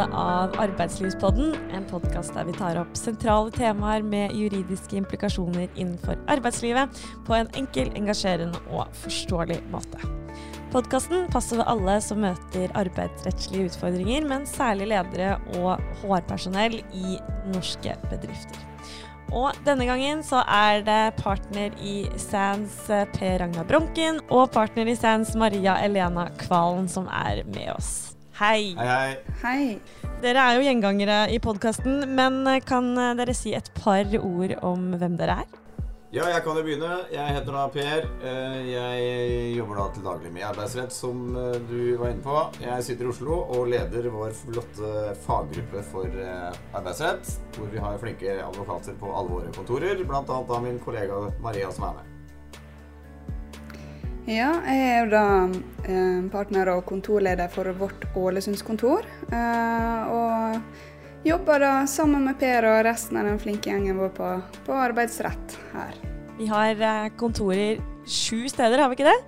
episode av Arbeidslivspodden, en podkast der vi tar opp sentrale temaer med juridiske implikasjoner innenfor arbeidslivet på en enkel, engasjerende og forståelig måte. Podkasten passer ved alle som møter arbeidsrettslige utfordringer, men særlig ledere og HR-personell i norske bedrifter. Og denne gangen så er det partner i Sands Per Ragnar Bronken og partner i Sands Maria Elena Kvalen som er med oss. Hei. Hei, hei. Hei. Dere er jo gjengangere i podkasten, men kan dere si et par ord om hvem dere er? Ja, jeg kan jo begynne. Jeg heter da Per. Eh, jeg jobber da til daglig med arbeidsrett, som eh, du var inne på. Jeg sitter i Oslo og leder vår flotte faggruppe for eh, arbeidsrett, hvor vi har flinke advokater på alle våre kontorer, bl.a. min kollega Maria som er med. Ja, jeg er jo da eh, partner og kontorleder for vårt Ålesundskontor. Eh, og jobber da sammen med Per og resten av den flinke gjengen vår på, på arbeidsrett her. Vi har eh, kontorer sju steder, har vi ikke det?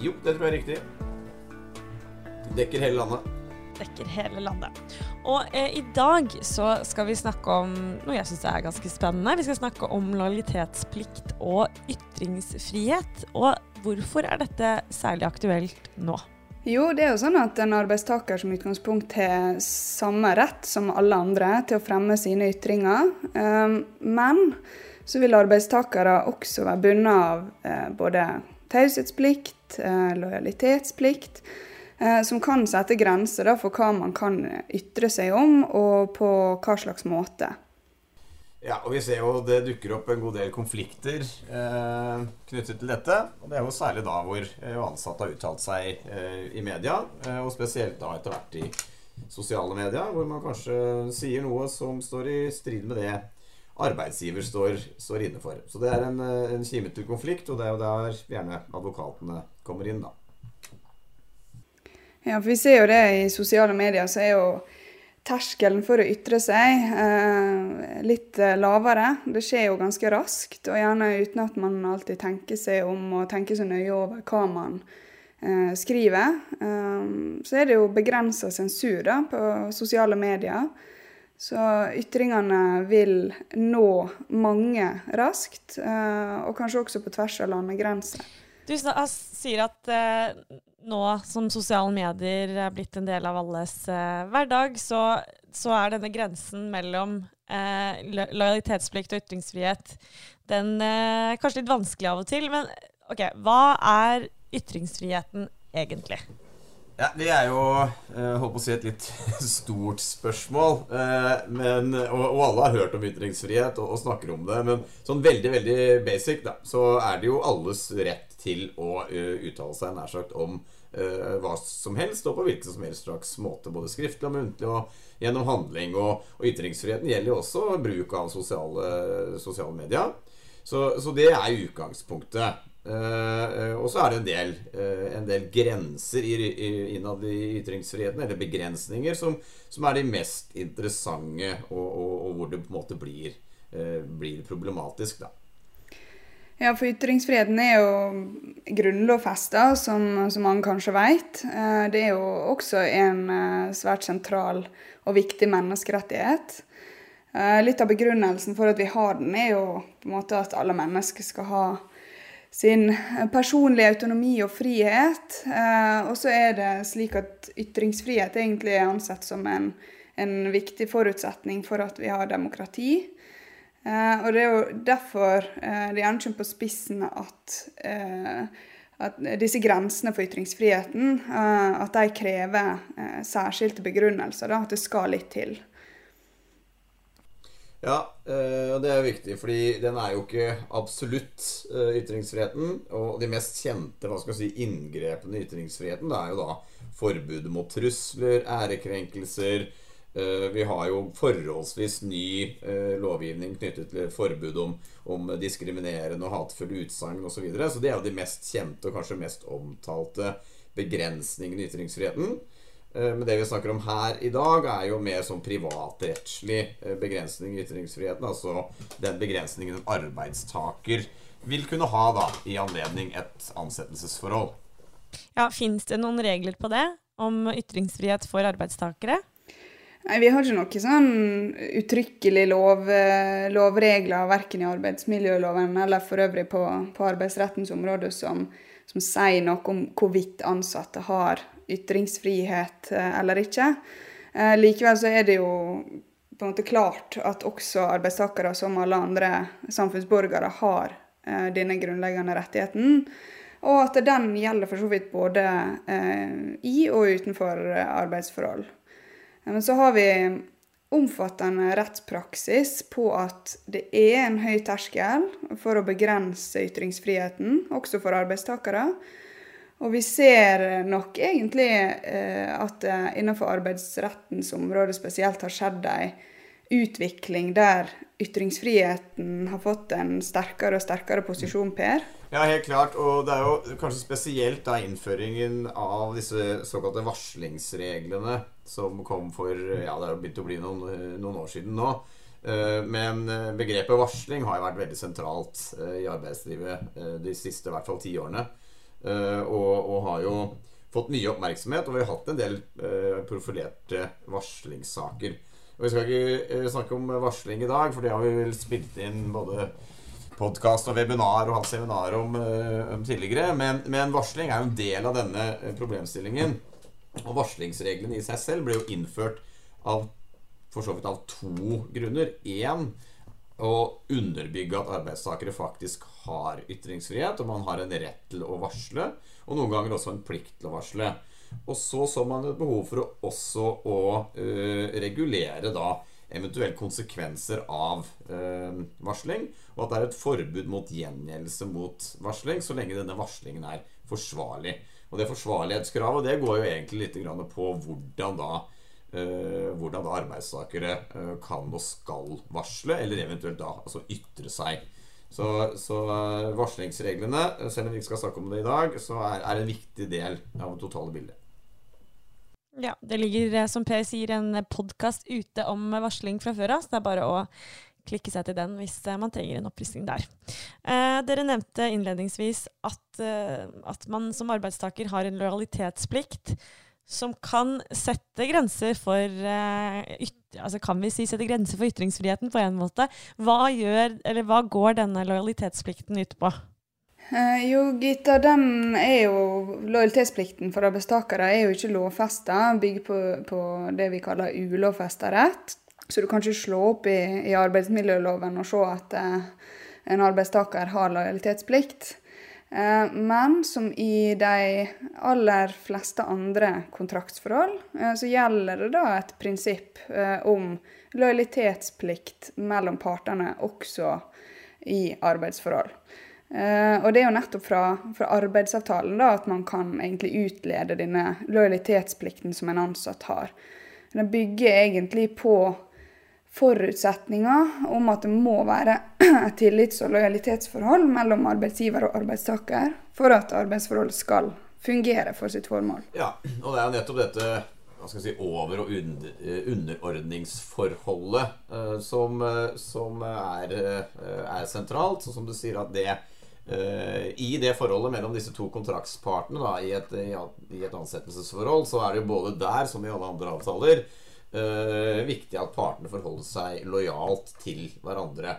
Jo, det tror jeg er riktig. Dekker hele landet. Dekker hele landet. Og eh, i dag så skal vi snakke om noe jeg syns er ganske spennende. Vi skal snakke om lojalitetsplikt og ytringsfrihet. Og hvorfor er dette særlig aktuelt nå? Jo, det er jo sånn at en arbeidstaker som utgangspunkt har samme rett som alle andre til å fremme sine ytringer. Um, men så vil arbeidstakere også være bundet av eh, både taushetsplikt, eh, lojalitetsplikt, som kan sette grenser da, for hva man kan ytre seg om, og på hva slags måte. Ja, og vi ser jo det dukker opp en god del konflikter eh, knyttet til dette. Og det er jo særlig da hvor eh, ansatte har uttalt seg eh, i media, eh, og spesielt da etter hvert i sosiale medier, hvor man kanskje sier noe som står i strid med det arbeidsgiver står, står inne for. Så det er en, eh, en kime til konflikt, og det er jo der gjerne advokatene kommer inn, da. Ja, for vi ser jo det i sosiale medier, så er jo terskelen for å ytre seg eh, litt eh, lavere. Det skjer jo ganske raskt, og gjerne uten at man alltid tenker seg om og tenker så nøye over hva man eh, skriver. Eh, så er det jo begrensa sensur da, på sosiale medier. Så ytringene vil nå mange raskt, eh, og kanskje også på tvers av landegrenser. Du sier at eh, nå som sosiale medier er blitt en del av alles eh, hverdag, så, så, er denne grensen mellom eh, lojalitetsplikt og ytringsfrihet den er eh, kanskje litt vanskelig av og til. Men ok, hva er ytringsfriheten egentlig? Ja, Det er jo jeg holdt på å si et litt stort spørsmål. Eh, men, og, og, alle har hørt om ytringsfrihet og, og, snakker om det. Men sånn veldig veldig basic da, så er det jo alles rett til å uh, uttale seg nær sagt om uh, hva som helst og på hvilken som helst slags måte. Både skriftlig og muntlig og gjennom handling. Og, og ytringsfriheten gjelder jo også bruk av sosiale, sosiale medier. Så, så, det er utgangspunktet. Uh, og så er det en del, uh, en del grenser i, i, innad i ytringsfriheten, eller begrensninger, som, som er de mest interessante, og, og, og, hvor det på en måte blir, uh, blir problematisk. da. Ja, for ytringsfriheten er jo grunnlovfesta, som, som mange kanskje vet. Det er jo også en svært sentral og viktig menneskerettighet. Litt av begrunnelsen for at vi har den, er jo på en måte at alle mennesker skal ha sin personlige autonomi og frihet. Eh, og så er det slik at ytringsfrihet egentlig er ansett som en, en viktig forutsetning for at vi har demokrati. Eh, og det er jo derfor eh, det gjerne kommer på spissen at, at disse grensene for ytringsfriheten at de krever særskilte begrunnelser. At det skal litt til. Ja, og det er viktig, fordi den er jo ikke absolutt, ytringsfriheten. Og de mest kjente hva skal jeg si, inngrepene i ytringsfriheten det er jo da forbudet mot trusler, ærekrenkelser. Vi har jo forholdsvis ny lovgivning knyttet til forbud om, om diskriminerende og hatefulle utsagn osv. Så, videre. så det er jo de mest kjente og kanskje mest omtalte begrensningene i ytringsfriheten. Men det vi snakker om her i dag, er jo mer sånn privatrettslig begrensning i ytringsfriheten. Altså den begrensningen en arbeidstaker vil kunne ha da i anledning et ansettelsesforhold. Ja, Fins det noen regler på det? om ytringsfrihet for arbeidstakere? Nei, Vi har ikke noe sånn uttrykkelig lov, eh, lovregler verken i arbeidsmiljøloven eller for øvrig på, på arbeidsrettens område som, som, sier noe om hvorvidt ansatte har ytringsfrihet eh, eller ikke. Eh, likevel så er det jo på en måte klart at også arbeidstakere som alle andre samfunnsborgere har eh, denne grunnleggende rettigheten. Og at den gjelder for så vidt både i og utenfor arbeidsforhold. Men så har vi omfattende rettspraksis på at det er en høy terskel for å begrense ytringsfriheten, også for arbeidstakere. Og vi ser nok egentlig eh, at det innenfor arbeidsrettens område spesielt har skjedd ei utvikling der ytringsfriheten har fått en sterkere og sterkere posisjon, Per. Ja, helt klart. Og det er jo kanskje spesielt da innføringen av disse såkalte varslingsreglene som kom for Ja, det har begynt å bli noen, noen år siden nå. Eh, men eh, begrepet varsling har jo vært veldig sentralt eh, i arbeidslivet de siste i hvert fall ti årene. Og, og, har jo fått mye oppmerksomhet, og vi har hatt en del profilerte varslingssaker. Og Vi skal ikke snakke om varsling i dag, for det har vi vel spilt inn både podkast og webinar og hatt seminar om, om tidligere. Men, men, varsling er jo en del av denne problemstillingen. Og varslingsreglene i seg selv ble jo innført av for så vidt av to grunner. Én å underbygge at arbeidstakere faktisk har ytringsfrihet, og man har en rett til å varsle, og noen ganger også en plikt til å varsle. Og så så man et behov for å også å uh, regulere da eventuelle konsekvenser av uh, varsling, og at det er et forbud mot gjengjeldelse mot varsling så lenge denne varslingen er forsvarlig. Og det forsvarlighetskravet det går jo egentlig litt på hvordan da Uh, hvordan da arbeidstakere uh, kan og skal varsle, eller eventuelt da altså ytre seg. Så, så uh, varslingsreglene, selv om vi ikke skal snakke om det i dag, så er, er en viktig del av det totale bildet. Ja, det ligger, som Per sier, en podkast ute om varsling fra før av, så det er bare å klikke seg til den hvis man trenger en opprissing der. dere nevnte innledningsvis at, at man som arbeidstaker har en lojalitetsplikt som kan sette grenser for uh, altså Kan vi si sette grenser for ytringsfriheten på en måte? Hva, gjør, hva går denne lojalitetsplikten ut på? Uh, jo, Gita, den er jo Lojalitetsplikten for arbeidstakere er jo ikke lovfesta, bygger på, på, det vi kaller ulovfesta rett. Så du kan ikke slå opp i, i arbeidsmiljøloven og se at eh, en arbeidstaker har lojalitetsplikt. Eh, men som i de aller fleste andre kontraktsforhold, eh, så gjelder det da et prinsipp eh, om lojalitetsplikt mellom partene også i arbeidsforhold. Og det er jo nettopp fra, fra arbeidsavtalen da at man kan egentlig utlede denne lojalitetsplikten som en ansatt har. Den bygger egentlig på forutsetninger om at det må være et tillits- og lojalitetsforhold mellom arbeidsgiver og arbeidstaker for at arbeidsforholdet skal fungere for sitt formål. Ja, og det er jo nettopp dette si, over- og under, underordningsforholdet uh, som, som er, er, sentralt. Sånn som du sier at det i det forholdet mellom disse to kontraktspartene da, i, et, i et ansettelsesforhold, så er det jo både der, som i alle andre avtaler, uh, viktig at partene forholder seg lojalt til hverandre.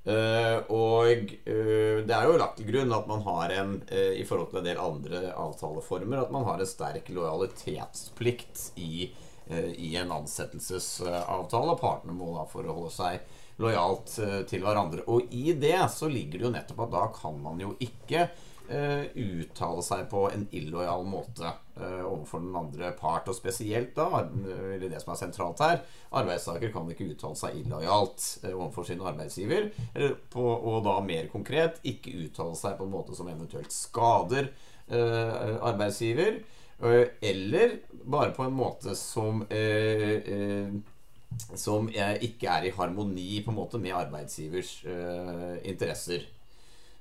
Uh, og uh, det er jo lagt til grunn at man har en i forhold til en del andre avtaleformer at man har en sterk lojalitetsplikt i, i en ansettelsesavtale. Partene må da forholde seg lojalt til hverandre. Og i det så ligger det jo nettopp at da kan man jo ikke uh, uttale seg på en illojal måte uh, overfor den andre part. Og spesielt da, eller det som er sentralt her, arbeidstaker kan ikke uttale seg illojalt uh, overfor sin arbeidsgiver. På, og da mer konkret ikke uttale seg på en måte som eventuelt skader arbeidsgiver. eller bare på en måte som som ikke er i harmoni på en måte med arbeidsgivers interesser.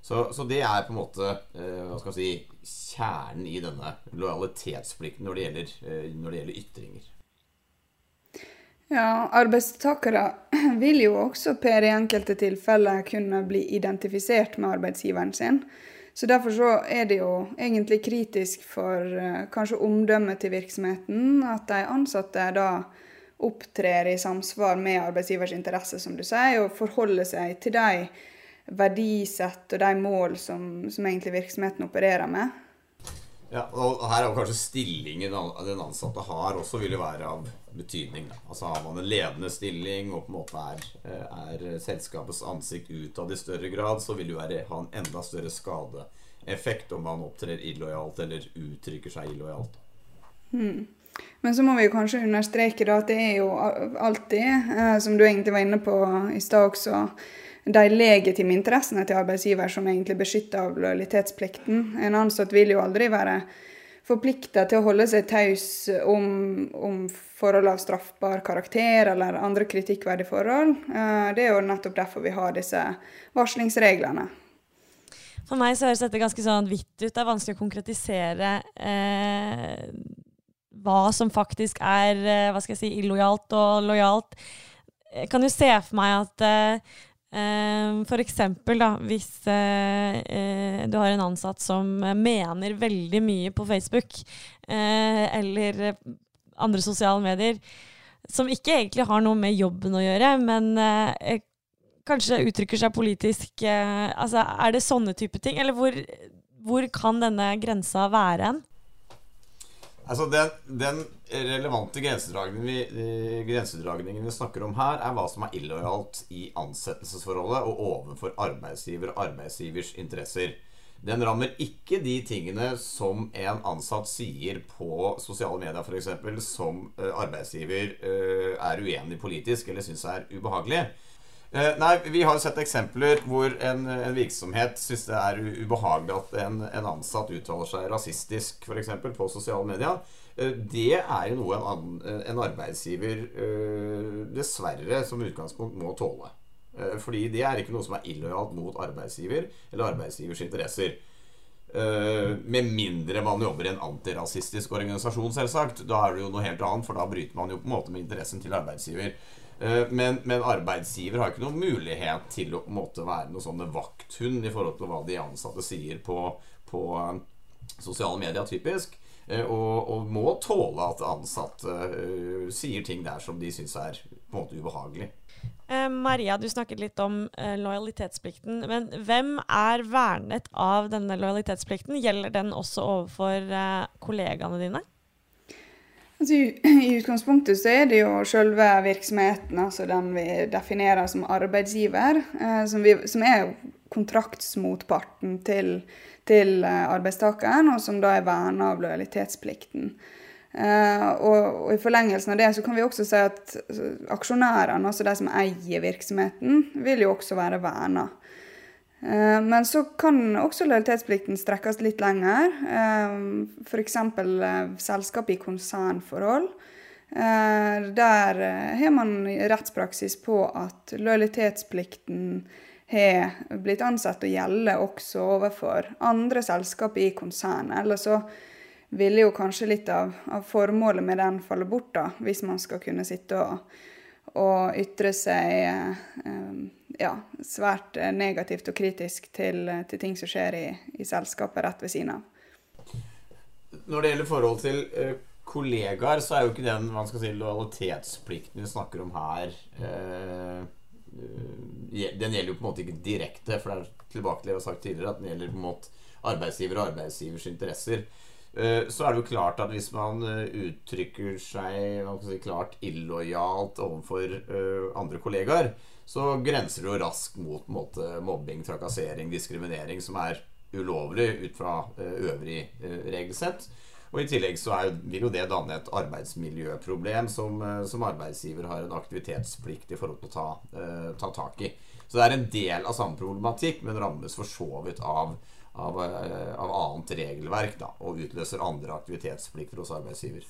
Så, så, det er på en måte uh, hva skal si, kjernen i denne lojalitetsplikten når det gjelder, uh, når det gjelder ytringer. Ja, arbeidstakere vil jo også per i enkelte tilfeller kunne bli identifisert med arbeidsgiveren sin. Så Derfor så er det jo egentlig kritisk for uh, kanskje omdømmet til virksomheten at de ansatte da opptrer i samsvar med arbeidsgivers interesse, som du sier, og forholder seg til de verdisett og de mål som, som egentlig virksomheten opererer med. Ja, og Her er kanskje stillingen den ansatte har, også vil være av betydning. Da. Altså Har man en ledende stilling og på en måte er, er selskapets ansikt utad i større grad, så vil det jo ha en enda større skadeeffekt om man opptrer illojalt eller uttrykker seg illojalt. Hmm. Men så må vi kanskje understreke da, at det er jo alltid, eh, som du egentlig var inne på i stad også, de legitime interessene til arbeidsgiver som egentlig beskytter av lojalitetsplikten. En ansatt vil jo aldri være forplikta til å holde seg taus om, om, forhold av straffbar karakter eller andre kritikkverdige forhold. Eh, det er jo nettopp derfor vi har disse varslingsreglene. For meg så høres dette ganske sånn vidt ut. Det er vanskelig å konkretisere eh, hva som faktisk er eh, hva skal jeg si, illojalt og lojalt. Jeg kan jo se for meg at eh, Uh, for eksempel da, hvis uh, uh, du har en ansatt som mener veldig mye på Facebook eller andre sosiale medier, som ikke egentlig har noe med jobben å gjøre, men kanskje uttrykker seg politisk altså, Er det sånne type ting? Eller hvor, hvor kan denne grensa være hen? Altså den, den, relevante grensedragningen vi, grensedragningen vi snakker om her, er hva som er illojalt i ansettelsesforholdet og overfor arbeidsgiver og arbeidsgivers interesser. Den rammer ikke de tingene som en ansatt sier på sosiale medier f.eks. som uh, arbeidsgiver uh, er uenig politisk eller syns er ubehagelig. Uh, nei, Vi har jo sett eksempler hvor en, en virksomhet syns det er ubehagelig at en, en ansatt uttaler seg rasistisk for eksempel, på sosiale medier. Uh, det er jo noe en, en arbeidsgiver dessverre som utgangspunkt må tåle. fordi det er ikke noe som er illojalt mot arbeidsgiver eller arbeidsgivers interesser. med mindre man jobber i en antirasistisk organisasjon, selvsagt. Da er det jo noe helt annet, for da bryter man jo på en måte med interessen til arbeidsgiver. Eh, men, men, arbeidsgiver har ikke noen mulighet til å måte, være noen sånne vakthund i forhold til hva de ansatte sier på, på eh, sosiale medier, typisk. Eh, og, og, må tåle at ansatte uh, sier ting der som de syns er på en måte ubehagelig. Eh, Maria, du snakket litt om eh, lojalitetsplikten. Men hvem er vernet av denne lojalitetsplikten? Gjelder den også overfor eh, kollegaene dine? Altså, I utgangspunktet så er det jo selve virksomheten, altså den vi definerer som arbeidsgiver, eh, som, vi, som, er kontraktsmotparten til, til eh, arbeidstakeren, og som da er verna av lojalitetsplikten. Eh, og, og, I forlengelsen av det så kan vi også si at aksjonærene, altså de som eier virksomheten, vil jo også være verna. Eh, men så kan også lojalitetsplikten strekkes litt lenger. Eh, F.eks. Eh, selskap i konsernforhold. Der har man rettspraksis på at lojalitetsplikten har blitt ansett å gjelde også overfor andre selskap i konsernet. Eller så ville jo kanskje litt av, av formålet med den falle bort, da, hvis man skal kunne sitte og, og ytre seg ja, svært eh, negativt og kritisk til, eh, til ting som skjer i, i, selskapet rett ved siden av. Når det gjelder forhold til uh, kollegaer, så er jo ikke den man skal si, lojalitetsplikten vi snakker om her Den gjelder jo på en måte ikke direkte, for det er tilbake til det jeg har sagt tidligere, at den gjelder på en måte arbeidsgiver og arbeidsgivers interesser. Så er det jo klart at hvis man uttrykker seg si, klart illojalt overfor andre kollegaer, så grenser det jo raskt mot måte, mobbing, trakassering, diskriminering, som er ulovlig ut fra øvrig regelsett. Og I tillegg så er, vil jo det danne et arbeidsmiljøproblem som, som, arbeidsgiver har en aktivitetsplikt i forhold til å ta, ta, tak i. Så det er en del av samme problematikk, men rammes for så vidt av, av, av annet regelverk da, og utløser andre aktivitetsplikter hos arbeidsgiver.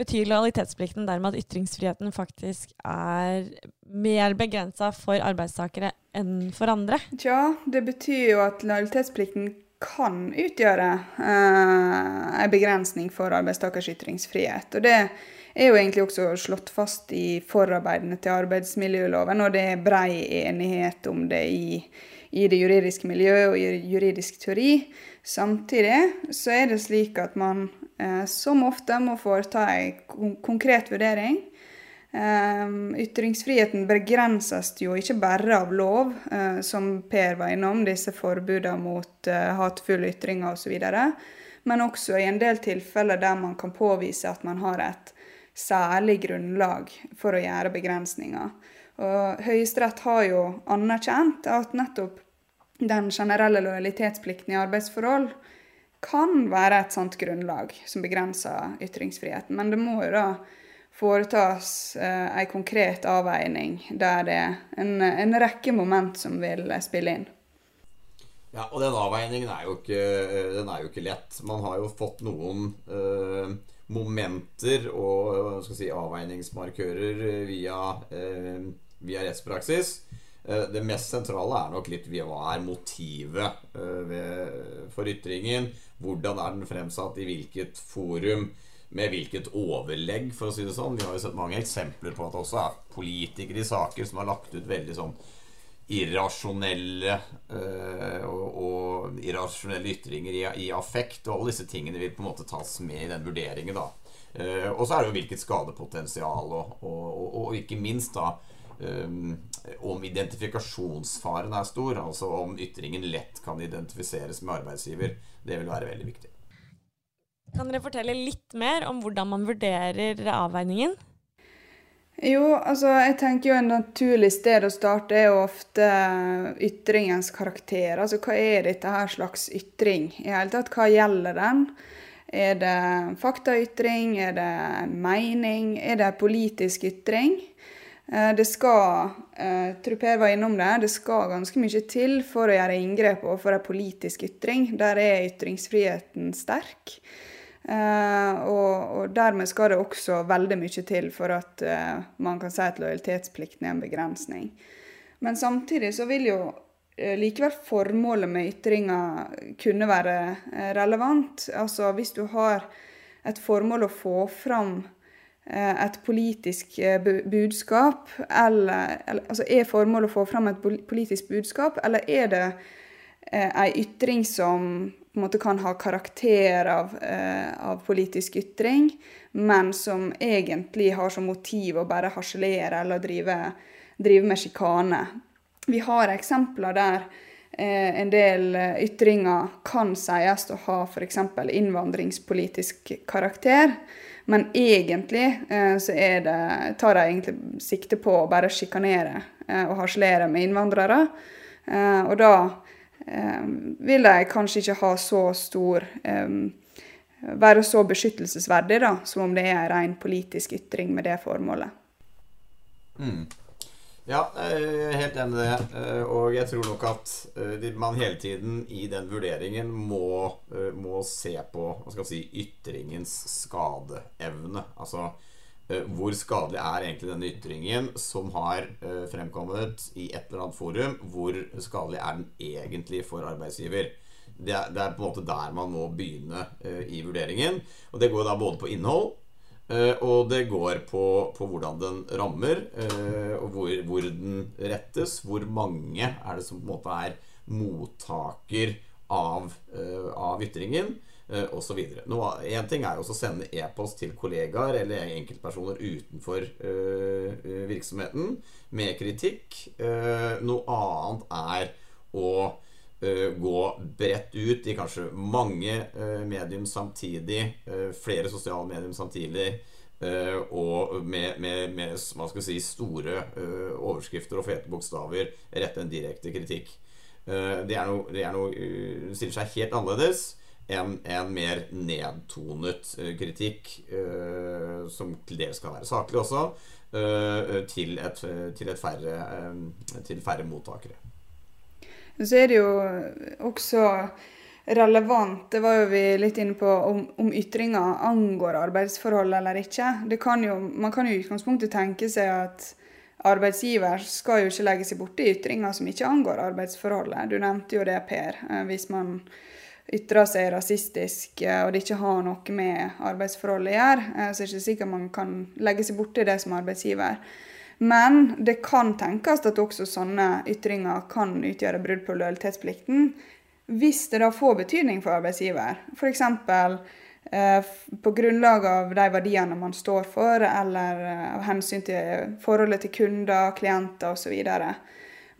Betyr lojalitetsplikten dermed at ytringsfriheten faktisk er mer begrensa for arbeidstakere enn for andre? Tja, det betyr jo at lojalitetsplikten kan utgjøre eh, en begrensning for arbeidstakers ytringsfrihet. Og det er jo egentlig også slått fast i forarbeidene til arbeidsmiljøloven, og det er brei enighet om det i, i det juridiske miljøet og i juridisk teori. Samtidig så er det slik at man eh, som ofte må foreta en konkret vurdering. Eh, ytringsfriheten begrenses jo ikke bare av lov, eh, som Per var innom, disse forbudene mot eh, hatefulle ytringer osv., men også i en del tilfeller der man kan påvise at man har et særlig grunnlag for å gjøre begrensninger. Og Høyesterett har jo anerkjent at nettopp den generelle lojalitetsplikten i arbeidsforhold kan være et sånt grunnlag som begrenser ytringsfriheten. Men det må jo da foretas eh, en konkret avveining der det er en, en rekke moment som vil spille inn. Ja, og den avveiningen er jo ikke, den er jo ikke lett. Man har jo fått noen eh, momenter og si, avveiningsmarkører via, øh, via rettspraksis. Eh, det mest sentrale er nok litt hva er motivet for ytringen. Hvordan er den fremsatt, i hvilket forum, med hvilket overlegg, for å si det sånn. Vi har jo sett mange eksempler på at det også er politikere i saker som har lagt ut veldig sånn irrasjonelle øh, og, og, irrasjonelle ytringer i, i, affekt. Og alle disse tingene vil på en måte tas med i den vurderingen. da. Og så er det jo hvilket skadepotensial, og, og, og ikke minst da um, om identifikasjonsfaren er stor. Altså om ytringen lett kan identifiseres med arbeidsgiver. Det vil være veldig viktig. Kan dere fortelle litt mer om hvordan man vurderer avveiningen? Jo, altså jeg tenker jo en naturlig sted å starte er jo ofte ytringens karakter. Altså hva er dette her slags ytring? I hele tatt, hva gjelder den? Er det faktaytring? Er det mening? Er det politisk ytring? Eh, det skal, eh, tror Per var innom det, det skal ganske mye til for å gjøre inngrep overfor en politisk ytring. Der er ytringsfriheten sterk. Uh, og, og, dermed skal det også veldig mye til for at man kan si at lojalitetsplikten er en begrensning. Men samtidig så vil jo likevel formålet med ytringa kunne være relevant. Altså hvis du har et formål å få fram et politisk budskap, eller, Altså er formålet å få fram et politisk budskap, eller er det ei ytring som på en måte kan ha karakter av, eh, av, politisk ytring, men som egentlig har som motiv å bare harselere eller drive, drive med sjikane. Vi har eksempler der eh, en del ytringer kan sies å ha f.eks. innvandringspolitisk karakter. Men egentlig eh, så det, tar de egentlig sikte på å bare sjikanere eh, og harselere med innvandrere. Eh, og da Eh, vil de kanskje ikke ha så stor Være så beskyttelsesverdig da, som om det er en ren politisk ytring med det formålet. Mm. Ja, jeg er helt enig i det. Eh, og jeg tror nok at eh, man hele tiden i den vurderingen må, må si, ytringens skadeevne. Altså Eh, hvor skadelig er egentlig denne ytringen som har eh, fremkommet i et eller annet forum? Hvor skadelig er den egentlig for arbeidsgiver? Det er, det er på en måte der man må begynne eh, i vurderingen. Og det går da både på innhold og det går på, på hvordan den rammer, og hvor, hvor, den rettes. Hvor mange er det som på en måte er mottaker av, av ytringen eh, osv. Én ting er jo å sende e-post til kollegaer eller enkeltpersoner utenfor eh, virksomheten med kritikk. Eh, noe annet er å eh, gå bredt ut i kanskje mange eh, medium samtidig, eh, flere sosiale medium samtidig. Og med, med, med si, store overskrifter og fete bokstaver rette en direkte kritikk. Det er noe, det er noe stiller seg helt annerledes en, en mer nedtonet kritikk, som til dels kan være saklig også, til, et, til, et færre, til færre mottakere. Så er det jo også relevant, det var jo vi litt inne på, om, om ytringer angår arbeidsforhold eller ikke. Kan jo, man kan jo i utgangspunktet tenke seg at arbeidsgiver skal jo ikke legge seg borti ytringer som ikke angår arbeidsforholdet. Du nevnte jo det, Per. Hvis man ytrer seg rasistisk, og det ikke har noe med arbeidsforholdet å gjøre, så er det ikke sikkert man kan legge seg borti det som arbeidsgiver. Men det kan tenkes at også sånne ytringer kan utgjøre brudd på lojalitetsplikten hvis det da får betydning for arbeidsgiver. F.eks. Eh, på grunnlag av de verdiene man står for, eller eh, av hensyn til forholdet til kunder, klienter osv.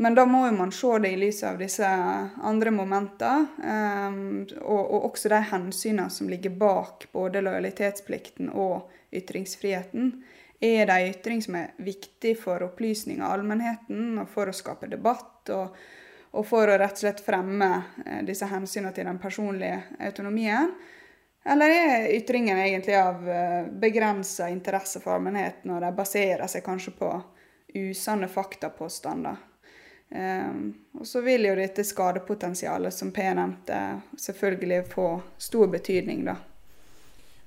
Men da må jo man se det i lys av disse andre momentene, eh, og, og også de hensynene som ligger bak både lojalitetsplikten og ytringsfriheten er det en ytring som er viktig for opplysning av allmennheten og for å skape debatt, og, og for å rett og slett fremme eh, disse hensynene til den personlige autonomien? Eller er ytringen egentlig av eh, begrensa interesse for allmennheten, og de baserer seg kanskje på usanne faktapåstander? Um, og så vil jo dette skadepotensialet som P nevnte, selvfølgelig få stor betydning, da.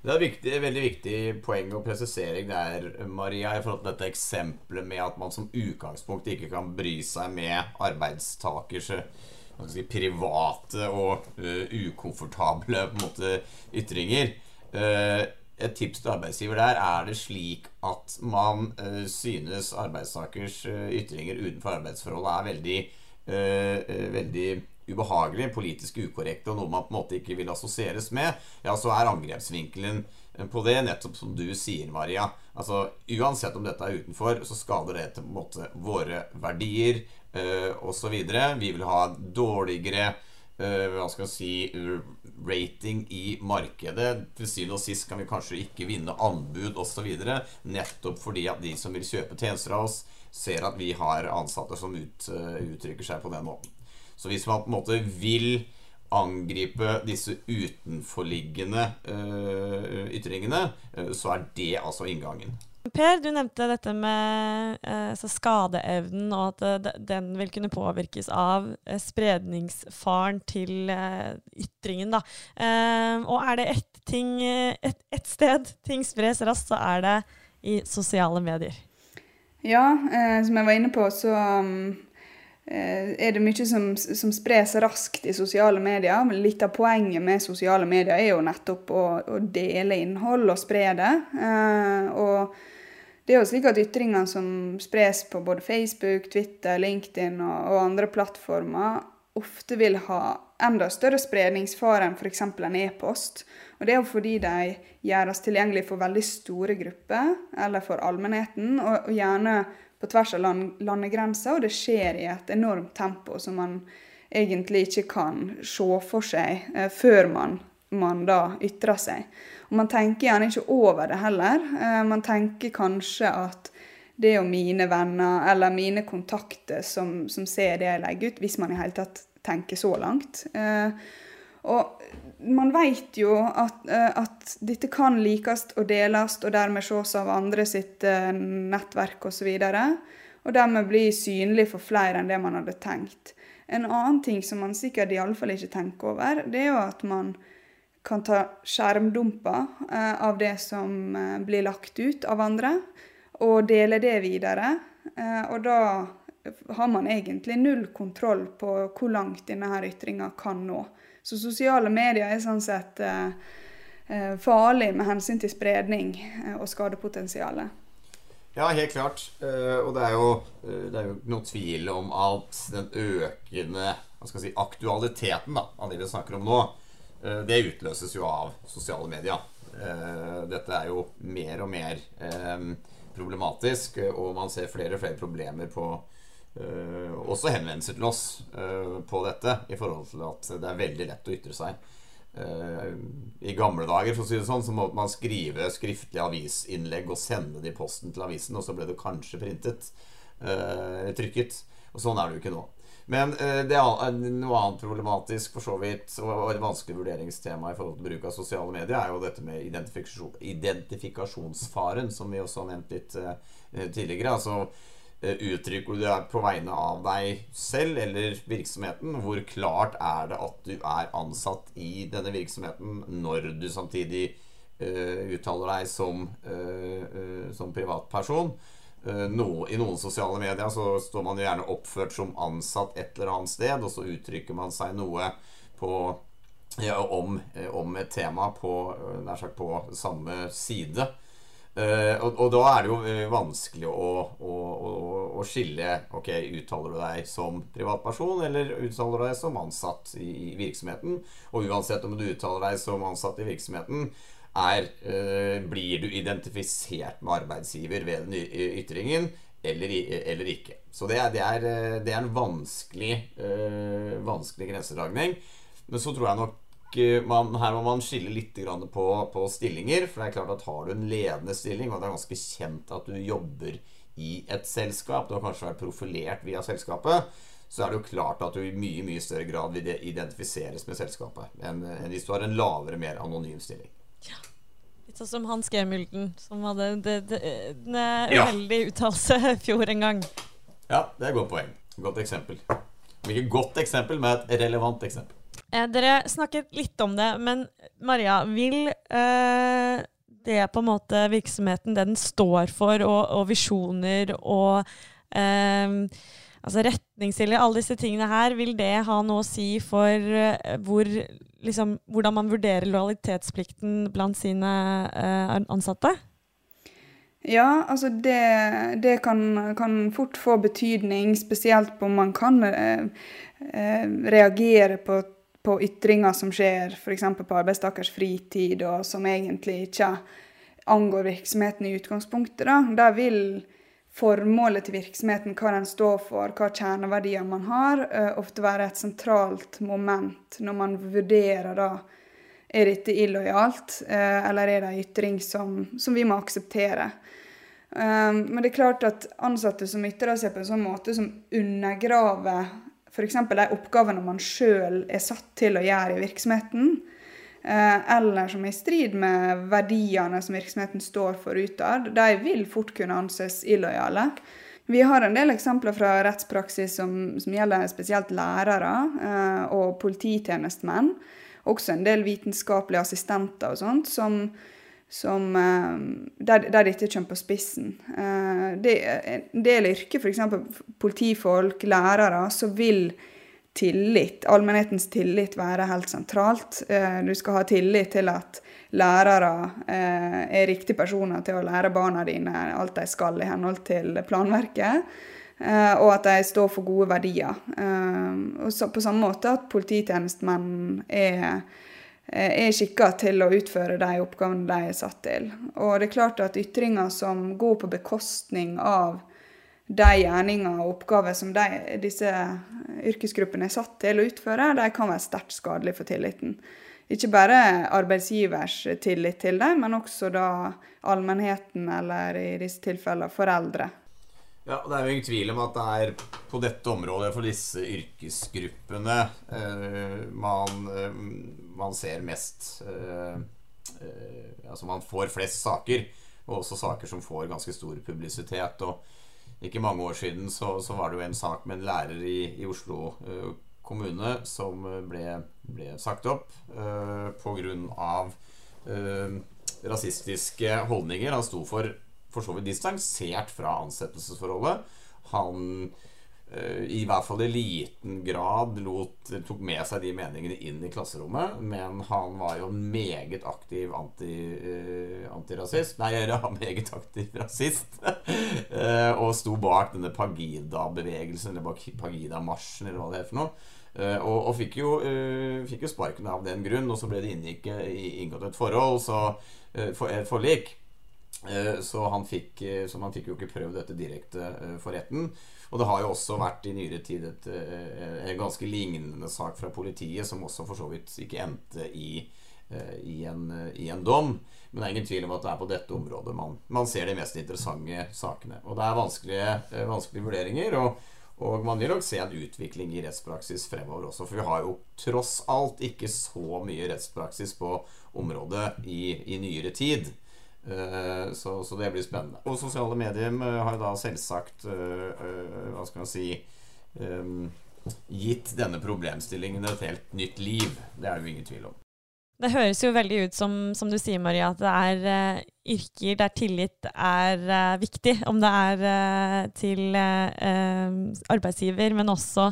Det er viktig, et veldig viktig poeng og presisering der, Maria, i forhold til dette eksempelet med at man som utgangspunkt ikke kan bry seg med arbeidstakers si, private og uh, ukomfortable måte, ytringer. Uh, et tips til arbeidsgiver der er det slik at man uh, synes arbeidstakers ytringer utenfor arbeidsforholdet er veldig, veldig ubehagelig, politisk ukorrekte og noe man på en måte ikke vil assosieres med, ja, så er angrepsvinkelen på det nettopp som du sier, Maria. Altså, Uansett om dette er utenfor, så skader det til en måte våre verdier øh, osv. Vi vil ha dårligere øh, hva skal jeg si rating i markedet. Til syvende og sist kan vi kanskje ikke vinne anbud osv. Nettopp fordi at de som vil kjøpe tjenester av oss, ser at vi har ansatte som ut, uttrykker seg på den måten. Så hvis man på en måte vil angripe disse utenforliggende uh, ytringene, uh, så er det altså inngangen. Per, du nevnte dette med uh, skadeevnen, og at den vil kunne påvirkes av spredningsfaren til ytringen. Da. og er det ett ting, et, et, sted ting spres raskt, så er det i sosiale medier. Ja, som jeg var inne på, så um er det mye som, som spres raskt i sosiale medier. Men litt av poenget med sosiale medier er jo nettopp å, å dele innhold og spre det. Eh, og det er jo slik at ytringer som spres på både Facebook, Twitter, LinkedIn og, og andre plattformer, ofte vil ha enda større spredningsfare enn f.eks. en e-post. Og det er jo fordi de gjøres tilgjengelig for veldig store grupper, eller for allmennheten, og, og gjerne på tvers av land, landegrenser, og det skjer i et enormt tempo som man egentlig ikke kan se for seg eh, før man, man, da ytrer seg. Og Man tenker gjerne ikke over det heller. Eh, man tenker kanskje at det er jo mine venner eller mine kontakter som, som ser det jeg legger ut, hvis man i hele tatt tenker så langt. Eh, og man vet jo at, eh, at, dette kan likes og deles, og dermed ses av andre sitt eh, nettverk osv. Og, så og dermed bli synlig for flere enn det man hadde tenkt. En annen ting som man sikkert iallfall ikke tenker over, det er jo at man kan ta skjermdumper eh, av det som blir lagt ut av andre, og dele det videre. og da har man egentlig null kontroll på hvor langt denne ytringa kan nå. Så sosiale medier er sånn sett eh, eh, farlig med hensyn til spredning eh, og skadepotensialet. Ja, helt klart. Uh, og det er, jo, det er jo noe tvil om at den økende si, aktualiteten da, av det vi snakker om nå, det utløses jo av sosiale medier. dette er jo mer og mer problematisk, og man ser flere og flere problemer på også henvendelser til oss uh, på dette, i forhold til at det er veldig lett å ytre seg. Uh, I gamle dager for å si det sånn, så måtte man skrive skriftlig avisinnlegg og sende det i posten til avisen, og så ble det kanskje printet trykket. Og sånn er det jo ikke nå. Men det er noe annet problematisk for så vidt, og et vanskelig vurderingstema i forhold til bruk av sosiale medier, er jo dette med identifikasjon, identifikasjonsfaren, som vi også har nevnt litt tidligere. altså Eh, uttrykker du det på vegne av deg selv eller virksomheten? Hvor klart er det at du er ansatt i denne virksomheten når du samtidig uh, uttaler deg som, uh, uh, som privatperson? No, I noen sosiale medier så står man gjerne oppført som ansatt et eller annet sted, og så uttrykker man seg noe på ja, om, om, et tema på, nær sagt på samme side. Uh, og, og, da er det jo vanskelig å, å, å, å, skille Ok, uttaler du deg som privatperson, eller uttaler du deg som ansatt i, i virksomheten? Og uansett om du uttaler deg som ansatt i virksomheten, er uh, Blir du identifisert med arbeidsgiver ved den ytringen, eller, eller ikke? Så det er, det er, det er en vanskelig, uh, vanskelig grensedragning. Men så tror jeg nok man, her må man skille litt på, på, stillinger. For det er klart at har du en ledende stilling, og det er ganske kjent at du jobber i et selskap, du har kanskje vært profilert via selskapet, så er det jo klart at du i mye mye større grad vil identifiseres med selskapet enn, enn hvis du har en lavere, mer anonym stilling. Ja. Litt sånn som Hans Gemylden, som hadde en uheldig ja. uttalelse i fjor en gang. Ja, det er et godt poeng. Godt eksempel. Ikke godt eksempel, men et relevant eksempel. Eh, dere snakket litt om det, men Maria, vil eh, det på en måte virksomheten, det den står for, og, og visjoner og eh, altså retningslinjer, alle disse tingene her, vil det ha noe å si for eh, hvor, liksom, hvordan man vurderer lojalitetsplikten blant sine eh, ansatte? Ja, altså det, det kan, kan, fort få betydning, spesielt på om man kan eh, eh reagere på på ytringer som skjer f.eks. på arbeidstakers fritid, og som egentlig ikke angår virksomheten i utgangspunktet. Da, da vil formålet til virksomheten, hva den står for, hva kjerneverdier man har, uh, ofte være et sentralt moment når man vurderer da er dette illojalt, uh, eller er det en ytring som, som, vi må akseptere. Um, men det er klart at ansatte som ytrer seg på en sånn måte som undergraver f.eks. de oppgavene man sjøl er satt til å gjøre i virksomheten, eh, eller som er i strid med verdiene som virksomheten står for utad, de vil fort kunne anses illojale. Vi har en del eksempler fra rettspraksis som, som gjelder spesielt lærere eh, og polititjenestemenn. Også en del vitenskapelige assistenter og sånt, som, som, eh, der, der dette kommer på spissen. Eh, det er en del yrker, f.eks. politifolk, lærere, så vil tillit, allmennhetens tillit være helt sentralt. Eh, du skal ha tillit til at lærere er riktige personer til å lære barna dine alt de skal i henhold til planverket. Og at de står for gode verdier. Og på samme måte at polititjenestemenn er er skikka til å utføre de oppgavene de er satt til. Og det er klart at ytringer som går på bekostning av de gjerninger og oppgaver som de, disse yrkesgruppene er satt til å utføre, de kan være sterkt skadelige for tilliten. Ikke bare arbeidsgivers tillit til dem, men også da allmennheten, eller i disse tilfellene foreldre. Ja, Det er jo ingen tvil om at det er på dette området for disse yrkesgruppene eh, man, eh, man, ser mest eh, eh, Altså man får flest saker, og også saker som får ganske stor publisitet. og Ikke mange år siden så, så var det jo en sak med en lærer i, i Oslo eh, kommune som ble, ble sagt opp eh, pga. Eh, rasistiske holdninger han sto for for så vidt distansert fra ansettelsesforholdet. Han uh, i hvert fall i liten grad lot, tok med seg de meningene inn i klasserommet. Men han var jo en meget aktiv anti, uh, antirasist Nei, ja, meget aktiv rasist. uh, og sto bak denne Pagida-bevegelsen, eller Pagida-marsjen, eller hva det er for noe. Uh, og, og fikk, jo, uh, fikk, jo, sparken av den grunn, og så ble det inngått et forhold, så, uh, for, et forlik. Eh, så han, fikk, eh, så man fikk jo ikke prøvd dette direkte eh, for retten. Og det har jo også vært i nyere tid et, en ganske lignende sak fra politiet, som også for så vidt ikke endte i, i, en, i en, dom. Men det er ingen tvil om at det er på dette området man, man ser de mest interessante sakene. Og det er vanskelige, vanskelige vurderinger. og og man vil nok se en utvikling i rettspraksis fremover også. For vi har jo tross alt ikke så mye rettspraksis på området i, i nyere tid. Eh, så, så, det blir spennende. Og sosiale medier eh, har jo da selvsagt eh, Hva skal man si gitt denne problemstillingen et helt nytt liv. Det er det jo ingen tvil om. Det høres jo veldig ut som, som du sier, Maria, at det er uh, yrker der tillit er uh, viktig. Om det er uh, til arbeidsgiver, men også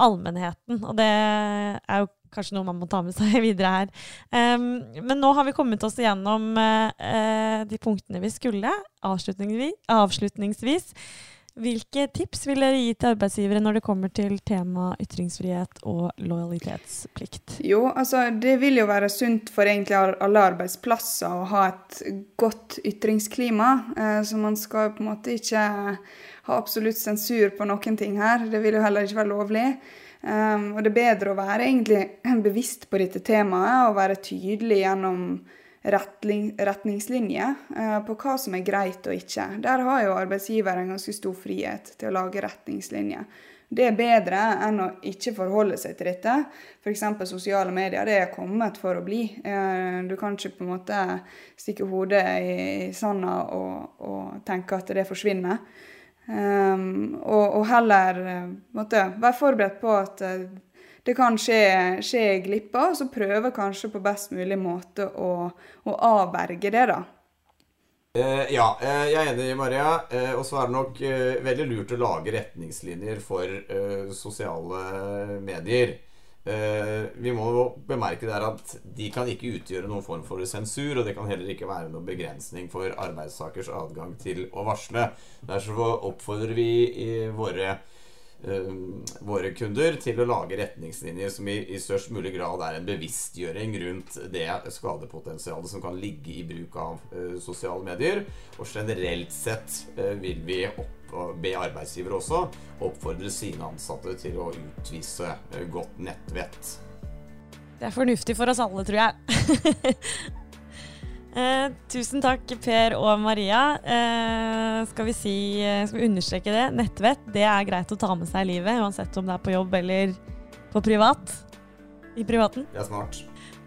allmennheten. Og det er jo kanskje noe man må ta med seg videre her. Um, men nå har vi kommet oss igjennom uh, de punktene vi skulle. Avslutningsvis, avslutningsvis hvilke tips vil dere gi til arbeidsgivere når det kommer til tema ytringsfrihet og lojalitetsplikt? Jo, altså det vil jo være sunt for egentlig alle arbeidsplasser å ha et godt ytringsklima. Uh, så man skal på en måte ikke ha absolutt sensur på noen ting her. Det vil jo heller ikke være lovlig. Um, og det er bedre å være egentlig bevisst på dette temaet og være tydelig gjennom retningslinjer uh, på hva som er greit og ikke. Der har jo arbeidsgiver en ganske stor frihet til å lage retningslinjer. Det er bedre enn å ikke forholde seg til dette. F.eks. sosiale medier. Det er kommet for å bli. Uh, du kan ikke på en måte stikke hodet i sanda og, og tenke at det forsvinner. Um, og, og, heller uh, måtte, være forberedt på at uh, det kan skje, skje glipper, og så prøve kanskje på best mulig måte å, å avverge det, da. Uh, ja, jeg er enig, Maria. og så er det nok veldig lurt å lage retningslinjer for sosiale medier. Uh, vi må jo bemerke der at de kan ikke utgjøre noen form for sensur, og det kan heller ikke være noen begrensning for arbeidstakers adgang til å varsle. Derfor oppfordrer vi våre, uh, våre kunder til å lage retningslinjer som i, i, størst mulig grad er en bevisstgjøring rundt det skadepotensialet som kan ligge i bruk av uh, sosiale medier. Og generelt sett vil vi opp be arbeidsgiver også oppfordre sine ansatte til å utvise eh, godt nettvett. Det er fornuftig for oss alle, tror jeg. eh, tusen takk, Per og Maria. Eh, skal, vi si, eh, skal vi understreke det? Nettvett det er greit å ta med seg i livet, uansett om det er på jobb eller på privat. I privaten. Det er smart.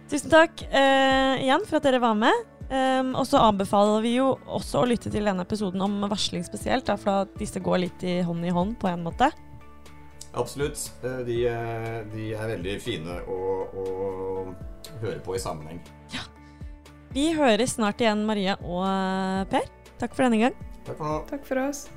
Tusen takk eh, igjen for at dere var med. Um, og så anbefaler vi jo også å lytte til denne episoden om varsling spesielt, da, for disse går litt i hånd i hånd på en måte. Absolutt. De, de er veldig fine å, å, høre på i sammenheng. Vi høres snart igjen, Maria og Per. Takk for denne gang. Takk for. Takk for oss.